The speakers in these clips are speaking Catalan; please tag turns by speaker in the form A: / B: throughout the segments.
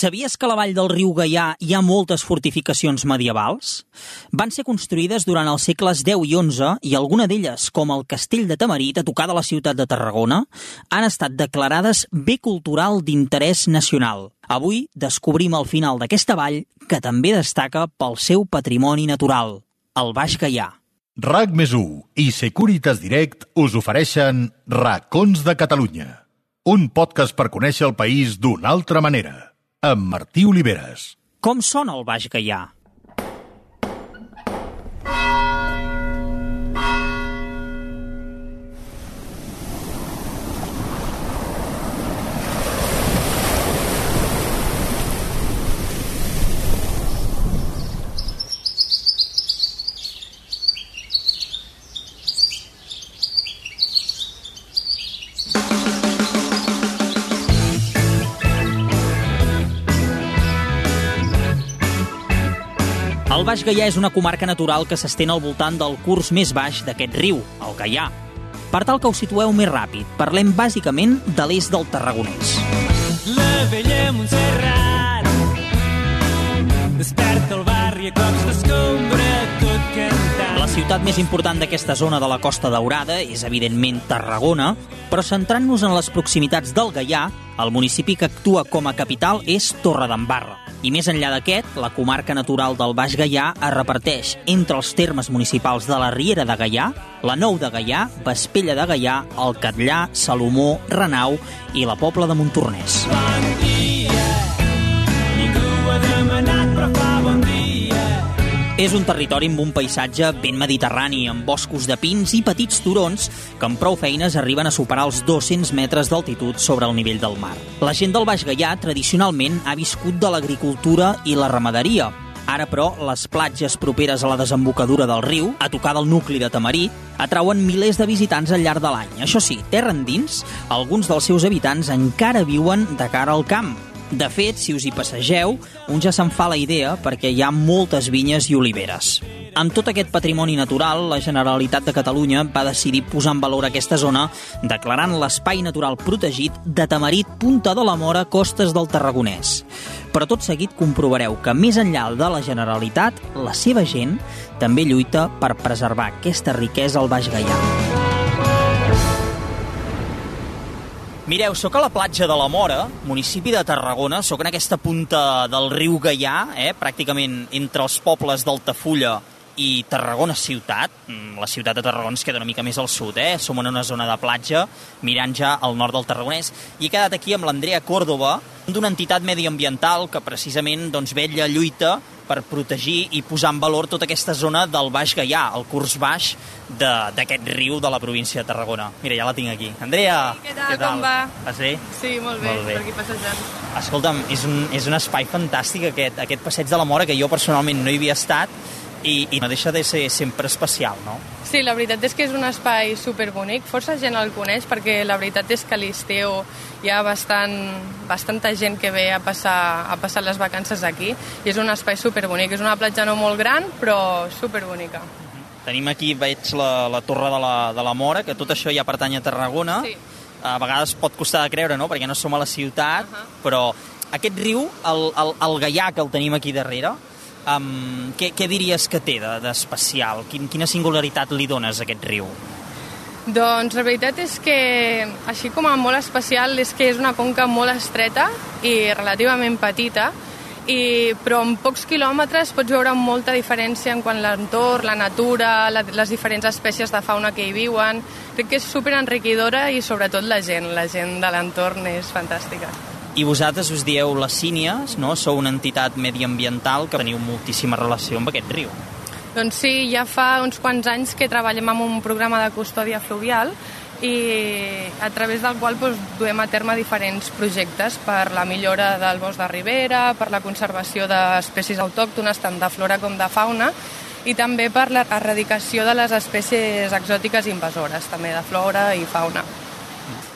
A: Sabies que a la vall del riu Gaià hi ha moltes fortificacions medievals? Van ser construïdes durant els segles X i XI i alguna d'elles, com el castell de Tamarit, a tocar de la ciutat de Tarragona, han estat declarades bé cultural d'interès nacional. Avui descobrim al final d'aquesta vall que també destaca pel seu patrimoni natural, el Baix Gaià.
B: RAC més i Securitas Direct us ofereixen Racons de Catalunya, un podcast per conèixer el país d'una altra manera amb Martí Oliveres.
A: Com sona el Baix Gaià? El Baix Gaià és una comarca natural que s'estén al voltant del curs més baix d'aquest riu, el Gaià. Per tal que us situeu més ràpid, parlem bàsicament de l'est del Tarragonès. La vella Montserrat desperta el barri a cops d'escombra tot cantant. La ciutat més important d'aquesta zona de la Costa Daurada és, evidentment, Tarragona, però centrant-nos en les proximitats del Gaià, el municipi que actua com a capital és Torredembarra. I més enllà d'aquest, la comarca natural del Baix Gaià es reparteix entre els termes municipals de la Riera de Gaià, la Nou de Gaià, Vespella de Gaià, el Catllà, Salomó, Renau i la Pobla de Montornès. Bon És un territori amb un paisatge ben mediterrani, amb boscos de pins i petits turons que amb prou feines arriben a superar els 200 metres d'altitud sobre el nivell del mar. La gent del Baix Gaià tradicionalment ha viscut de l'agricultura i la ramaderia, Ara, però, les platges properes a la desembocadura del riu, a tocar del nucli de Tamarí, atrauen milers de visitants al llarg de l'any. Això sí, terra endins, alguns dels seus habitants encara viuen de cara al camp, de fet, si us hi passegeu, un ja se'n fa la idea perquè hi ha moltes vinyes i oliveres. Amb tot aquest patrimoni natural, la Generalitat de Catalunya va decidir posar en valor aquesta zona declarant l'espai natural protegit de Tamarit Punta de la Mora, costes del Tarragonès. Però tot seguit comprovareu que més enllà de la Generalitat, la seva gent també lluita per preservar aquesta riquesa al Baix Gaià. Mireu, sóc a la platja de la Mora, municipi de Tarragona, sóc en aquesta punta del riu Gaià, eh, pràcticament entre els pobles d'Altafulla i Tarragona ciutat. Mm, la ciutat de Tarragona es queda una mica més al sud, eh? Som en una zona de platja, mirant ja al nord del Tarragonès. I he quedat aquí amb l'Andrea Córdoba, d'una entitat mediambiental que precisament doncs, vella lluita per protegir i posar en valor tota aquesta zona del Baix Gaià, el curs baix d'aquest riu de la província de Tarragona. Mira, ja la tinc aquí. Andrea!
C: Sí, què tal? Què tal? Com va?
A: Vas bé?
C: Sí, molt bé, molt bé. per aquí passejant.
A: Escolta'm, és un, és un espai fantàstic aquest, aquest passeig de la Mora que jo personalment no hi havia estat i, i no deixa de ser sempre especial, no?
C: Sí, la veritat és que és un espai superbonic, força gent el coneix perquè la veritat és que a l'estiu hi ha bastant, bastanta gent que ve a passar, a passar les vacances aquí i és un espai superbonic, és una platja no molt gran però superbonica.
A: Tenim aquí, veig la, la Torre de la, de la Mora, que tot això ja pertany a Tarragona. Sí. A vegades pot costar de creure, no?, perquè no som a la ciutat, uh -huh. però aquest riu, el, el, el Gaià que el tenim aquí darrere, Um, què, què diries que té d'especial? Quin, quina singularitat li dones a aquest riu?
C: Doncs la veritat és que, així com a molt especial, és que és una conca molt estreta i relativament petita, i, però en pocs quilòmetres pots veure molta diferència en quant a l'entorn, la natura, la, les diferents espècies de fauna que hi viuen. Crec que és super enriquidora i sobretot la gent, la gent de l'entorn és fantàstica.
A: I vosaltres us dieu les Sínies, no? Sou una entitat mediambiental que teniu moltíssima relació amb aquest riu.
C: Doncs sí, ja fa uns quants anys que treballem amb un programa de custòdia fluvial i a través del qual doncs, duem a terme diferents projectes per la millora del bosc de ribera, per la conservació d'espècies autòctones tant de flora com de fauna i també per l'erradicació de les espècies exòtiques invasores, també de flora i fauna.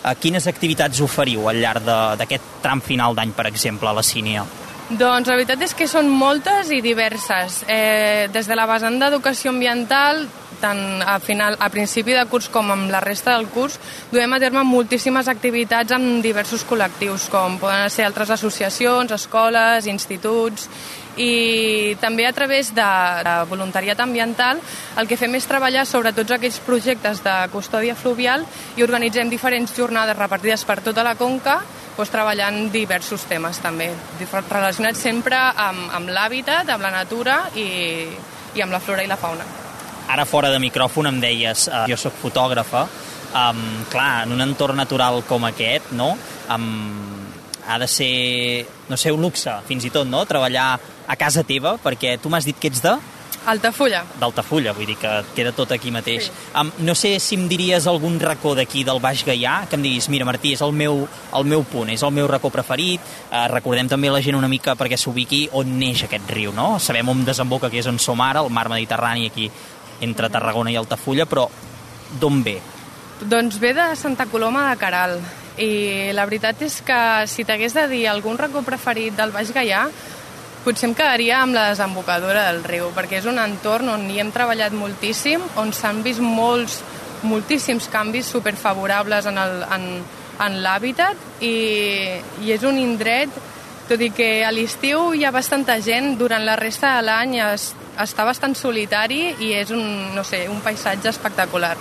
A: A quines activitats oferiu al llarg d'aquest tram final d'any, per exemple, a la Sínia?
C: Doncs la veritat és que són moltes i diverses. Eh, des de la vessant d'educació ambiental tant a, final, a principi de curs com amb la resta del curs, duem a terme moltíssimes activitats amb diversos col·lectius, com poden ser altres associacions, escoles, instituts, i també a través de, de voluntariat ambiental el que fem és treballar sobre tots aquells projectes de custòdia fluvial i organitzem diferents jornades repartides per tota la conca doncs, treballant diversos temes també, relacionats sempre amb, amb l'hàbitat, amb la natura i, i amb la flora i la fauna.
A: Ara fora de micròfon em deies, eh, jo sóc fotògrafa, um, clar, en un entorn natural com aquest, no? Um, ha de ser, no sé, un luxe, fins i tot, no?, treballar a casa teva, perquè tu m'has dit que ets de...
C: Altafulla.
A: D'Altafulla, vull dir que queda tot aquí mateix. Sí. Um, no sé si em diries algun racó d'aquí del Baix Gaià, que em diguis, mira Martí, és el meu, el meu punt, és el meu racó preferit, uh, recordem també la gent una mica perquè s'ubiqui on neix aquest riu, no? Sabem on desemboca, que és on som ara, el mar Mediterrani aquí entre Tarragona i Altafulla, però d'on ve?
C: Doncs ve de Santa Coloma de Caral, i la veritat és que si t'hagués de dir algun racó preferit del Baix Gaià, Potser em quedaria amb la desembocadura del riu, perquè és un entorn on hi hem treballat moltíssim, on s'han vist molts, moltíssims canvis superfavorables en, el, en, en l'hàbitat i, i és un indret, tot i que a l'estiu hi ha bastanta gent, durant la resta de l'any es, està bastant solitari i és un, no sé, un paisatge espectacular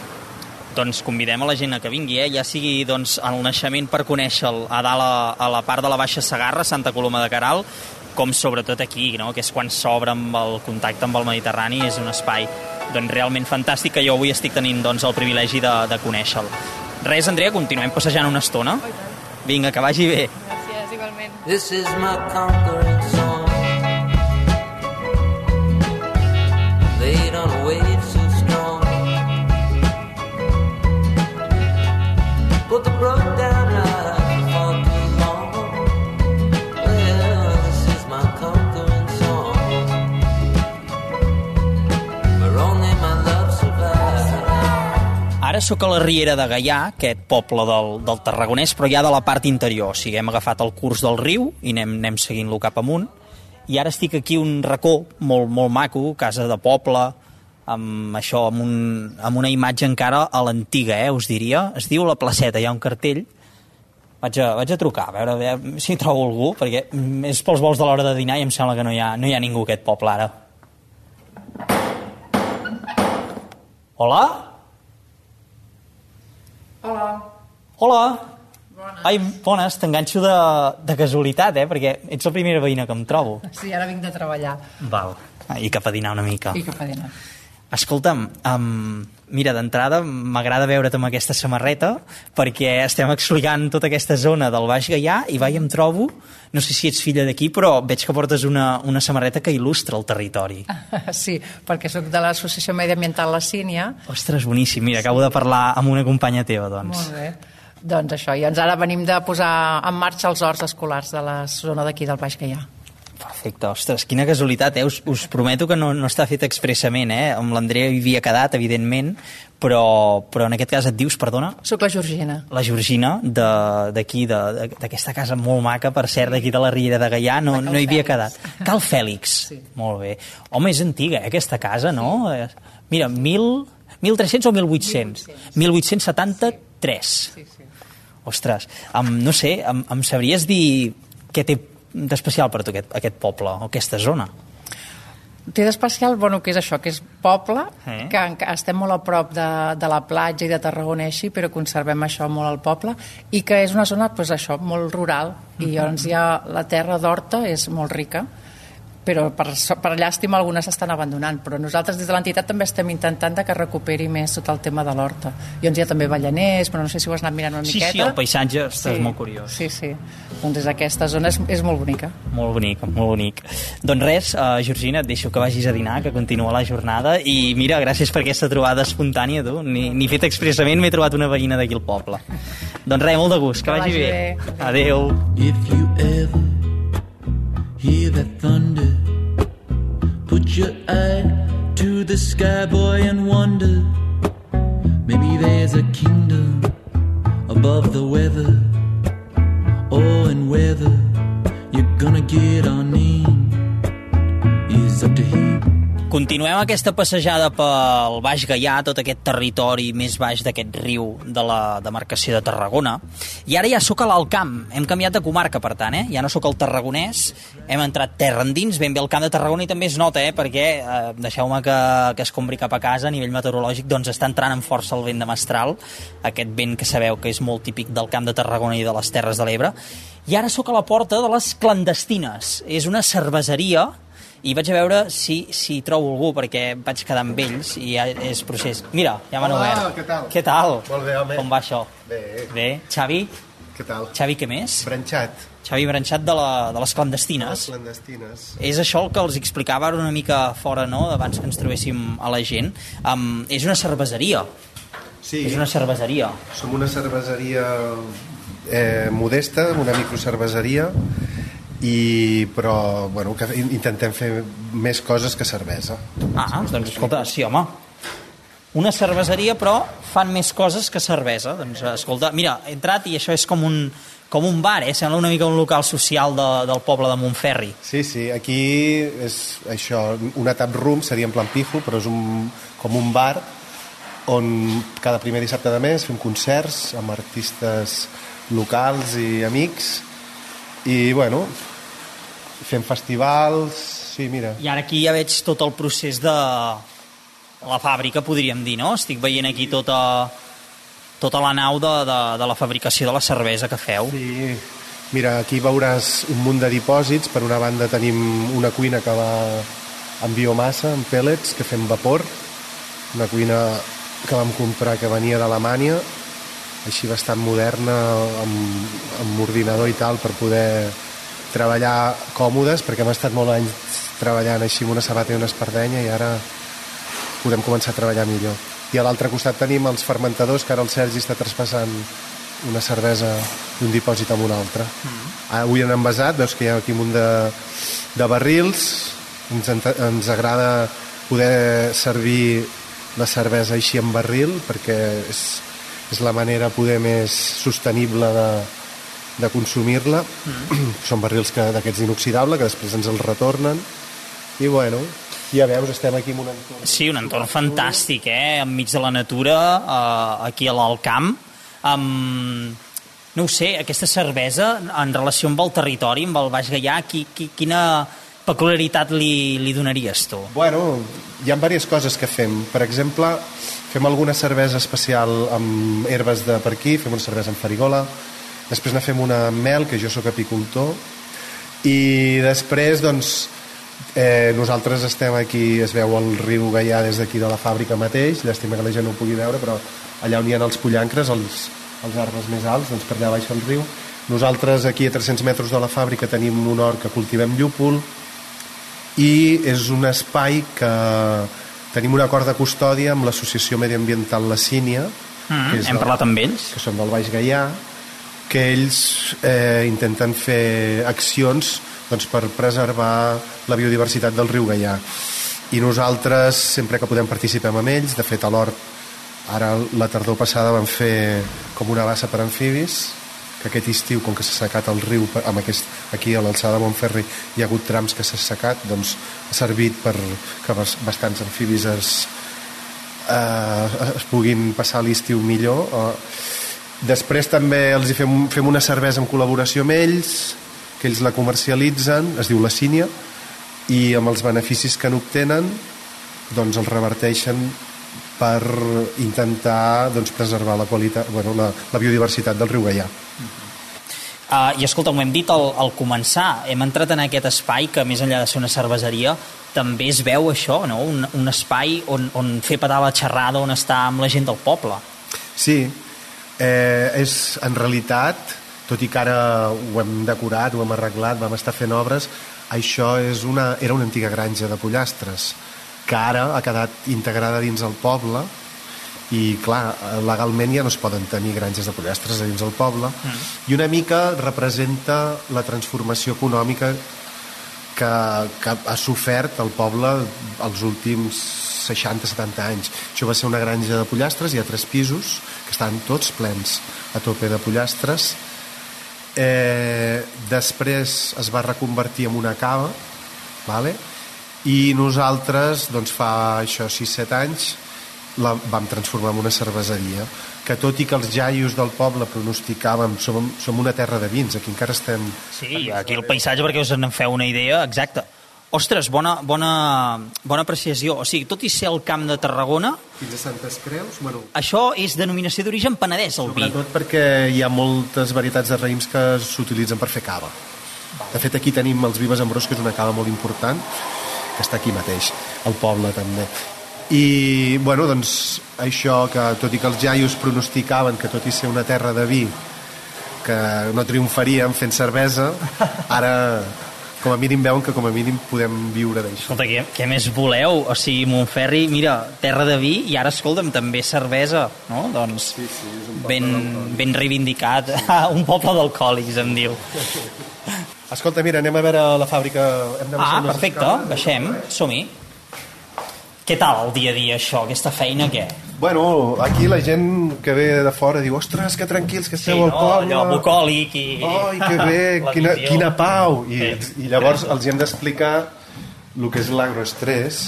A: doncs convidem a la gent a que vingui, eh? ja sigui doncs, el naixement per conèixer-lo a dalt a, a la part de la Baixa Sagarra, Santa Coloma de Caral, com sobretot aquí, no? que és quan s'obre amb el contacte amb el Mediterrani, és un espai doncs, realment fantàstic que jo avui estic tenint doncs, el privilegi de, de conèixer-lo. Res, Andrea, continuem passejant una estona? Vinga, que vagi bé.
C: Gràcies, igualment.
D: This is my conquering
A: Ara sóc a la Riera de Gaià, aquest poble del, del Tarragonès, però ja de la part interior. O sigui, hem agafat el curs del riu i anem, anem seguint-lo cap amunt. I ara estic aquí un racó molt, molt maco, casa de poble, amb això, amb, un, amb una imatge encara a l'antiga, eh, us diria. Es diu La Placeta, hi ha un cartell. Vaig a, vaig a trucar, a veure, a veure si trobo algú, perquè és pels vols de l'hora de dinar i em sembla que no hi ha, no hi ha ningú a aquest poble ara. Hola?
E: Hola.
A: Hola.
E: Bones.
A: Ai, bones, t'enganxo de, de casualitat, eh? Perquè ets la primera veïna que em trobo.
E: Sí, ara vinc de treballar.
A: Val. Ah, I cap a dinar una mica.
E: I cap a dinar.
A: Escolta'm, um, mira, d'entrada m'agrada veure't amb aquesta samarreta perquè estem explicant tota aquesta zona del Baix Gaià i vaig em trobo, no sé si ets filla d'aquí, però veig que portes una, una samarreta que il·lustra el territori.
E: Sí, perquè sóc de l'Associació Mediambiental La Sínia.
A: Ostres, boníssim. Mira, acabo de parlar amb una companya teva, doncs.
E: Molt bé. Doncs això, i ens ara venim de posar en marxa els horts escolars de la zona d'aquí del Baix Gaià.
A: Perfecte, ostres, quina casualitat, eh? Us, us prometo que no, no està fet expressament, eh? Amb l'Andrea hi havia quedat, evidentment, però, però en aquest cas et dius, perdona?
E: Soc la Georgina.
A: La Georgina, d'aquí, d'aquesta casa molt maca, per cert, d'aquí de la Riera de Gaià, no, no hi havia quedat. Cal Fèlix. Sí. Molt bé. Home, és antiga, eh, aquesta casa, no? Sí. Mira, mil, 1.300 o 1.800? 1873. Sí, sí. Ostres, um, no sé, em, em sabries dir què té d'especial per tu aquest, aquest poble o aquesta zona?
E: Té d'especial, bueno, que és això, que és poble, eh? que, estem molt a prop de, de la platja i de Tarragona així, però conservem això molt al poble, i que és una zona, pues, això, molt rural, i llavors ja la terra d'Horta és molt rica, però per, per llàstima algunes s'estan abandonant, però nosaltres des de l'entitat també estem intentant que recuperi més tot el tema de l'horta. I on hi ha també ballaners, però no sé si ho has anat mirant una
A: sí,
E: miqueta.
A: Sí, sí, el paisatge sí, és molt curiós.
E: Sí, sí. Doncs des d'aquesta zona és, és molt bonica.
A: Molt bonic, molt bonic. Doncs res, uh, Georgina, et deixo que vagis a dinar, que continua la jornada, i mira, gràcies per aquesta trobada espontània, tu. Ni, ni fet expressament m'he trobat una veïna d'aquí al poble. doncs res, molt de gust, que, que vagi, vagi bé. bé. Adéu. If you ever hear that thunder Put your eye to the sky, boy, and wonder. Maybe there's a kingdom above the weather. Oh, and whether you're gonna get on in is up to him. Continuem aquesta passejada pel Baix Gaià, tot aquest territori més baix d'aquest riu de la demarcació de Tarragona. I ara ja sóc a l'Alt Camp. Hem canviat de comarca, per tant, eh? Ja no sóc al tarragonès, hem entrat terra endins, ben bé al Camp de Tarragona i també es nota, eh? Perquè, eh, deixeu-me que, que es compri cap a casa, a nivell meteorològic, doncs està entrant amb força el vent de mestral, aquest vent que sabeu que és molt típic del Camp de Tarragona i de les Terres de l'Ebre. I ara sóc a la porta de les clandestines. És una cerveseria i vaig a veure si, si trobo algú, perquè vaig quedar amb ells i ja és procés. Mira, ja m'han
F: Hola,
A: obert.
F: què tal?
A: Què tal?
F: Molt bé, home.
A: Com va això?
F: Bé.
A: Bé. Xavi?
F: Què tal?
A: Xavi, què més?
F: Branxat.
A: Xavi Branxat de, la, de les clandestines.
F: Les clandestines.
A: És això el que els explicava una mica fora, no?, abans que ens trobéssim a la gent. Um, és una cerveseria.
F: Sí,
A: És una cerveseria.
F: som una cerveseria eh, modesta, una microcerveseria, i, però bueno, que intentem fer més coses que cervesa.
A: Ah, doncs escolta, sí, home. Una cerveseria, però fan més coses que cervesa. Doncs escolta, mira, he entrat i això és com un, com un bar, eh? Sembla una mica un local social de, del poble de Montferri.
F: Sí, sí, aquí és això, una tap room seria en plan pijo, però és un, com un bar on cada primer dissabte de mes fem concerts amb artistes locals i amics i bueno, fem festivals, sí, mira.
A: I ara aquí ja veig tot el procés de la fàbrica, podríem dir, no? Estic veient aquí tota, tota la nau de, de, de la fabricació de la cervesa que feu.
F: Sí, mira, aquí veuràs un munt de dipòsits. Per una banda tenim una cuina que va amb biomassa, amb pellets, que fem vapor. Una cuina que vam comprar que venia d'Alemanya, així bastant moderna, amb, amb ordinador i tal, per poder treballar còmodes, perquè hem estat molt anys treballant així amb una sabata i una espardenya i ara podem començar a treballar millor. I a l'altre costat tenim els fermentadors, que ara el Sergi està traspassant una cervesa d'un dipòsit amb un altre. Mm. Avui han envasat, veus que hi ha aquí un munt de, de barrils, ens, ens agrada poder servir la cervesa així en barril, perquè és, és la manera poder més sostenible de, de consumir-la. Mm. Són barrils que d'aquests inoxidable, que després ens els retornen. I bueno, ja veus, estem aquí en un entorn.
A: Sí, un entorn fantàstic, eh? Enmig de la natura, eh, aquí a l'Alt Camp. Um, no ho sé, aquesta cervesa, en relació amb el territori, amb el Baix Gaià, qui, qui, quina peculiaritat li, li donaries tu?
F: Bueno, hi ha diverses coses que fem. Per exemple, fem alguna cervesa especial amb herbes de per aquí, fem una cervesa amb farigola, després ne fem una amb mel, que jo sóc apicultor, i després, doncs, eh, nosaltres estem aquí, es veu el riu Gaià des d'aquí de la fàbrica mateix, llàstima que la gent no ho pugui veure, però allà on hi ha els pollancres, els, els arbres més alts, doncs per allà baixa el riu. Nosaltres aquí a 300 metres de la fàbrica tenim un hort que cultivem llúpol, i és un espai que tenim un acord de custòdia amb l'associació mediambiental La Sínia
A: Mm,
F: que és
A: hem
F: del-
A: parlat amb ells.
F: que són del Baix Gaià que ells eh, intenten fer accions doncs, per preservar la biodiversitat del riu Gaià. I nosaltres sempre que podem participem amb ells. De fet a l'hort ara la tardor passada vam fer com una bassa per amfibis que aquest estiu, com que s'ha secat el riu amb aquest, aquí a l'alçada de Montferri hi ha hagut trams que s'ha secat doncs ha servit per que bas- bastants amfibis es, eh, es puguin passar l'estiu millor eh, després també els hi fem, fem una cervesa en col·laboració amb ells que ells la comercialitzen es diu la Sínia i amb els beneficis que n'obtenen doncs els reverteixen per intentar doncs, preservar la, qualitat, bueno, la, la biodiversitat del riu Gaià.
A: Uh, I escolta, ho hem dit al, al començar, hem entrat en aquest espai que més enllà de ser una cerveseria també es veu això, no? un, un espai on, on fer petar la xerrada, on estar amb la gent del poble.
F: Sí, eh, és en realitat, tot i que ara ho hem decorat, ho hem arreglat, vam estar fent obres, això és una, era una antiga granja de pollastres, que ara ha quedat integrada dins el poble i clar, legalment ja no es poden tenir granges de pollastres a dins el poble mm. i una mica representa la transformació econòmica que, que ha sofert el poble els últims 60-70 anys. Això va ser una granja de pollastres, hi ha tres pisos estan tots plens a tope de pollastres. Eh, després es va reconvertir en una cava, vale? i nosaltres doncs fa això 6-7 anys la vam transformar en una cerveseria que tot i que els jaios del poble pronosticàvem som, som una terra de vins, aquí encara estem...
A: Sí, aquí el paisatge perquè us en feu una idea exacta. Ostres, bona, bona, bona apreciació. O sigui, tot i ser el camp de Tarragona...
F: Fins a Santes Creus, bueno...
A: Això és denominació d'origen penedès, el vi.
F: Sobretot perquè hi ha moltes varietats de raïms que s'utilitzen per fer cava. De fet, aquí tenim els Vives Ambrós, que és una cava molt important, que està aquí mateix, al poble també. I, bueno, doncs, això que tot i que els jaios pronosticaven que tot i ser una terra de vi que no triomfaríem fent cervesa, ara com a mínim veuen que com a mínim podem viure d'això.
A: Escolta, què, què més voleu? O sigui, Montferri, mira, terra de vi i ara, escolta'm, també cervesa, no? Doncs
F: Sí, sí, és un
A: ben, ben reivindicat. un poble d'alcohòlics, em diu.
F: Escolta, mira, anem a veure la fàbrica. Hem de
A: Ah, perfecte,
F: escales.
A: baixem, som-hi. Què tal el dia a dia, això? Aquesta feina, què?
F: Bueno, aquí la gent que ve de fora diu ostres, que tranquils que esteu al
A: no,
F: poble.
A: allò bucòlic i...
F: Ai, que bé, quina,
A: visió.
F: quina pau. I,
A: Sí.
F: I llavors els hem d'explicar el que és l'agroestrès,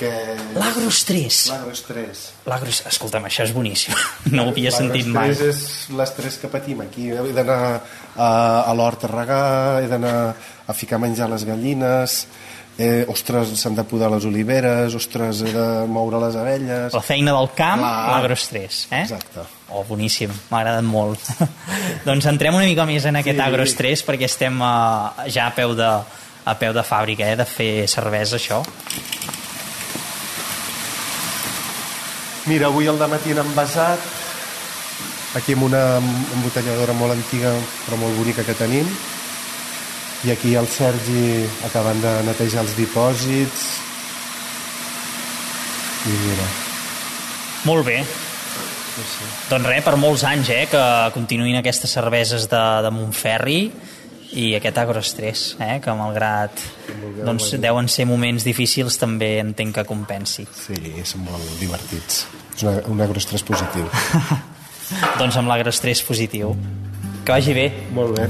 F: que...
A: L'agroestrès.
F: L'agroestrès.
A: L'agroestrès. Escolta'm, això és boníssim. No ho havia sentit mai.
F: L'agroestrès és l'estrès que patim aquí. He d'anar a, a l'hort a regar, he d'anar a ficar menjar les gallines, eh, ostres, s'han de podar les oliveres, ostres, he de moure les abelles...
A: La feina del camp, l'agroestrès. Eh?
F: Exacte.
A: Oh, boníssim, m'ha agradat molt. doncs entrem una mica més en aquest
F: Sí.
A: agroestrès perquè estem uh, ja a peu de, a peu de fàbrica, eh, de fer cervesa, això.
F: Mira, avui al matí han envasat aquí amb una embotelladora molt antiga però molt bonica que tenim i aquí el Sergi acaben de netejar els dipòsits i mira
A: Molt bé. Doncs res, per molts anys, eh, que continuïn aquestes cerveses de, de Montferri i aquest agroestrès, eh, que malgrat doncs, deuen ser moments difícils també entenc que compensi.
F: sí, són molt divertits és una, un agroestrès positiu
A: doncs amb l'agroestrès positiu. Que vagi bé.
F: molt bé,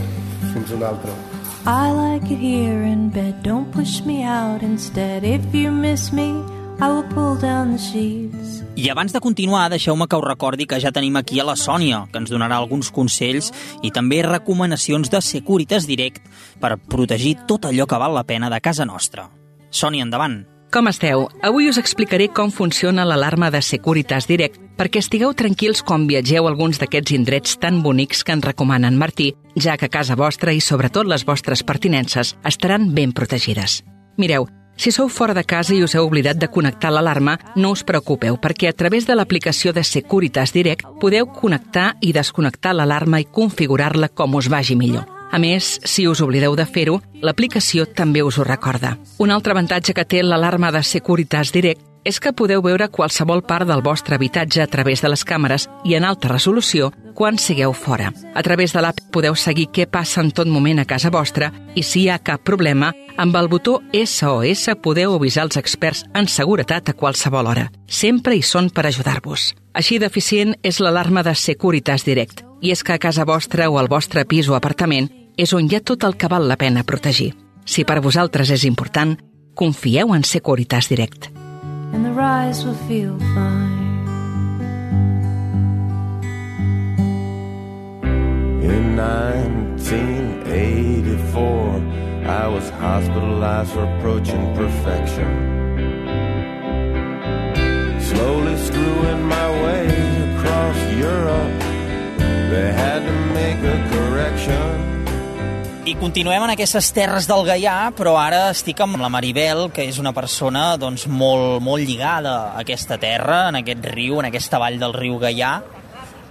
F: fins un altre
G: I like it here in bed. Don't push me out instead. If you miss me, I will pull down the sheets.
A: I abans de continuar, deixeu-me que us recordi que ja tenim aquí a la Sònia, que ens donarà alguns consells i també recomanacions de Securitas Direct per protegir tot allò que val la pena de casa nostra. Sònia, endavant.
H: Com esteu? Avui us explicaré com funciona l'alarma de Securitas Direct perquè estigueu tranquils quan viatgeu a alguns d'aquests indrets tan bonics que ens recomana en Martí, ja que casa vostra i sobretot les vostres pertinences estaran ben protegides. Mireu, si sou fora de casa i us heu oblidat de connectar l'alarma, no us preocupeu, perquè a través de l'aplicació de Securitas Direct podeu connectar i desconnectar l'alarma i configurar-la com us vagi millor. A més, si us oblideu de fer-ho, l'aplicació també us ho recorda. Un altre avantatge que té l'alarma de Securitas Direct és que podeu veure qualsevol part del vostre habitatge a través de les càmeres i en alta resolució quan sigueu fora. A través de l'app podeu seguir què passa en tot moment a casa vostra i si hi ha cap problema, amb el botó SOS podeu avisar els experts en seguretat a qualsevol hora. Sempre hi són per ajudar-vos. Així d'eficient és l'alarma de Securitas Direct. I és que a casa vostra o al vostre pis o apartament és on hi ha tot el que val la pena protegir. Si per vosaltres és important, confieu en Securitas Direct.
G: And the rise will feel fine.
I: In 1984, I was hospitalized for approaching perfection.
A: I continuem en aquestes terres del Gaià, però ara estic amb la Maribel, que és una persona doncs, molt, molt lligada a aquesta terra, en aquest riu, en aquesta vall del riu Gaià.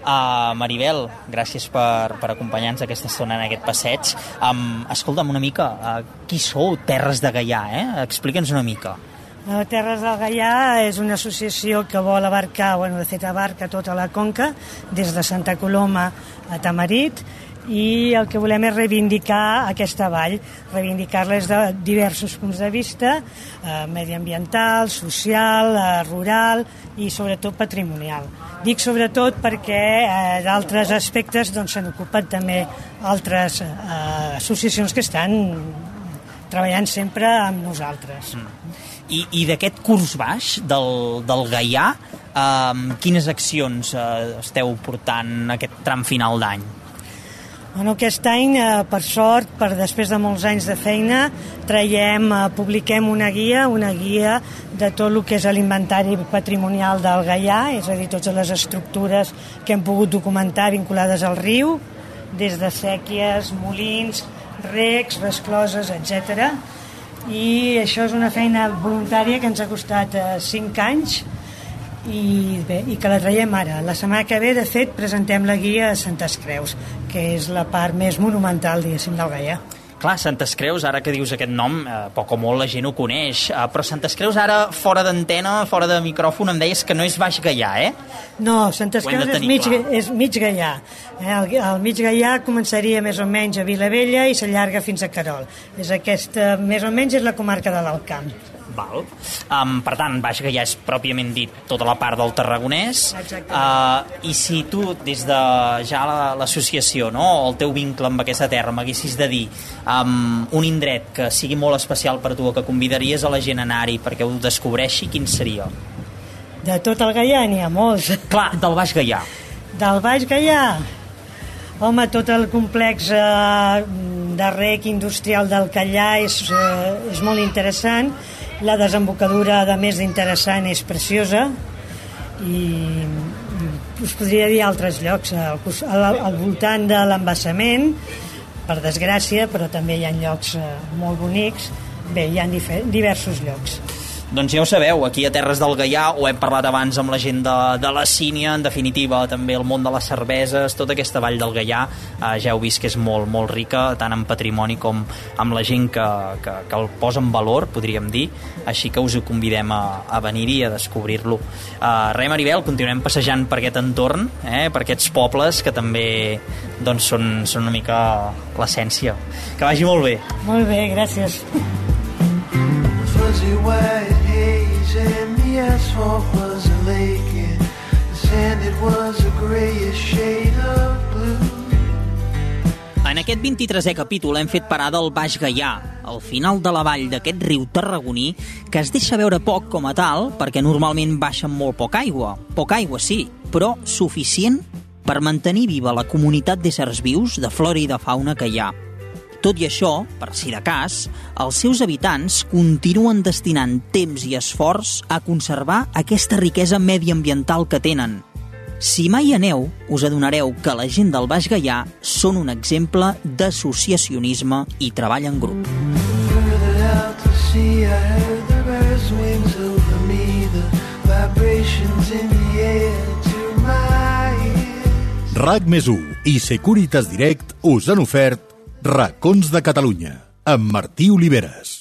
A: Uh, Maribel, gràcies per, per acompanyar-nos aquesta estona en aquest passeig. Um, escolta'm una mica, uh, qui sou Terres de Gaià? Eh? Explica'ns una mica.
J: Eh, Terres del Gaià és una associació que vol abarcar, bueno, de fet abarca tota la conca, des de Santa Coloma a Tamarit, i el que volem és reivindicar aquesta vall, reivindicar-la des de diversos punts de vista, eh, mediambiental, social, eh, rural i sobretot patrimonial. Dic sobretot perquè eh, d'altres aspectes doncs, ocupat també altres eh, associacions que estan treballant sempre amb nosaltres.
A: Mm. I, i d'aquest curs baix del, del Gaià, eh, quines accions eh, esteu portant aquest tram final d'any?
J: Bueno, aquest any, eh, per sort, per després de molts anys de feina, traiem, eh, publiquem una guia, una guia de tot el que és l'inventari patrimonial del Gaià, és a dir, totes les estructures que hem pogut documentar vinculades al riu, des de sèquies, molins, recs, rescloses, etc. I això és una feina voluntària que ens ha costat eh, 5 anys, i, bé, i que la traiem ara. La setmana que ve, de fet, presentem la guia a Santes Creus, que és la part més monumental, diguéssim, del Gaià.
A: Clar, Santes Creus, ara que dius aquest nom, eh, poc o molt la gent ho coneix, eh, però Santes Creus ara, fora d'antena, fora de micròfon, em deies que no és Baix Gaià, eh?
J: No, Santes Creus és mig,
A: clar.
J: és mig Gaià. Eh, el, el mig Gaià començaria més o menys a Vilavella i s'allarga fins a Carol. És aquesta, més o menys és la comarca de l'Alcamp.
A: Val. Um, per tant, Baix Gaià és pròpiament dit tota la part del Tarragonès. Uh, I si tu, des de ja la- l'associació, no, o el teu vincle amb aquesta terra, m'haguessis de dir um, un indret que sigui molt especial per tu o que convidaries a la gent a anar-hi perquè ho descobreixi, quin seria?
J: De tot el Gaià n'hi ha molts.
A: Clar, del Baix Gaià.
J: Del Baix Gaià, home, tot el complex eh, de rec industrial del Callà és, eh, és molt interessant. La desembocadura, a més d'interessant, és preciosa. I us podria dir altres llocs al, al, al voltant de l'embassament per desgràcia, però també hi ha llocs eh, molt bonics. Bé, hi ha diversos llocs
A: Doncs ja ho sabeu, aquí a Terres del Gaià ho hem parlat abans amb la gent de, de la Sínia, en definitiva també el món de les cerveses, tota aquesta vall del Gaià eh, ja heu vist que és molt, molt rica tant en patrimoni com amb la gent que, que, que el posa en valor, podríem dir així que us ho convidem a, a venir-hi a descobrir-lo. Uh, res, Maribel, continuem passejant per aquest entorn eh, per aquests pobles que també doncs, són, són una mica l'essència. Que vagi molt bé.
J: molt bé, gràcies
I: Fuzzy the asphalt was a lake and the sand it was a grayish shade of blue.
A: En aquest 23è capítol hem fet parada al Baix Gaià, al final de la vall d'aquest riu tarragoní, que es deixa veure poc com a tal, perquè normalment baixa amb molt poca aigua. Poca aigua, sí, però suficient per mantenir viva la comunitat d'éssers vius, de flora i de fauna que hi ha. Tot i això, per si de cas, els seus habitants continuen destinant temps i esforç a conservar aquesta riquesa mediambiental que tenen. Si mai aneu, us adonareu que la gent del Baix Gaià són un exemple d'associacionisme i treball en grup.
B: RAC més i Securitas Direct us han ofert Racons de Catalunya amb Martí Oliveres.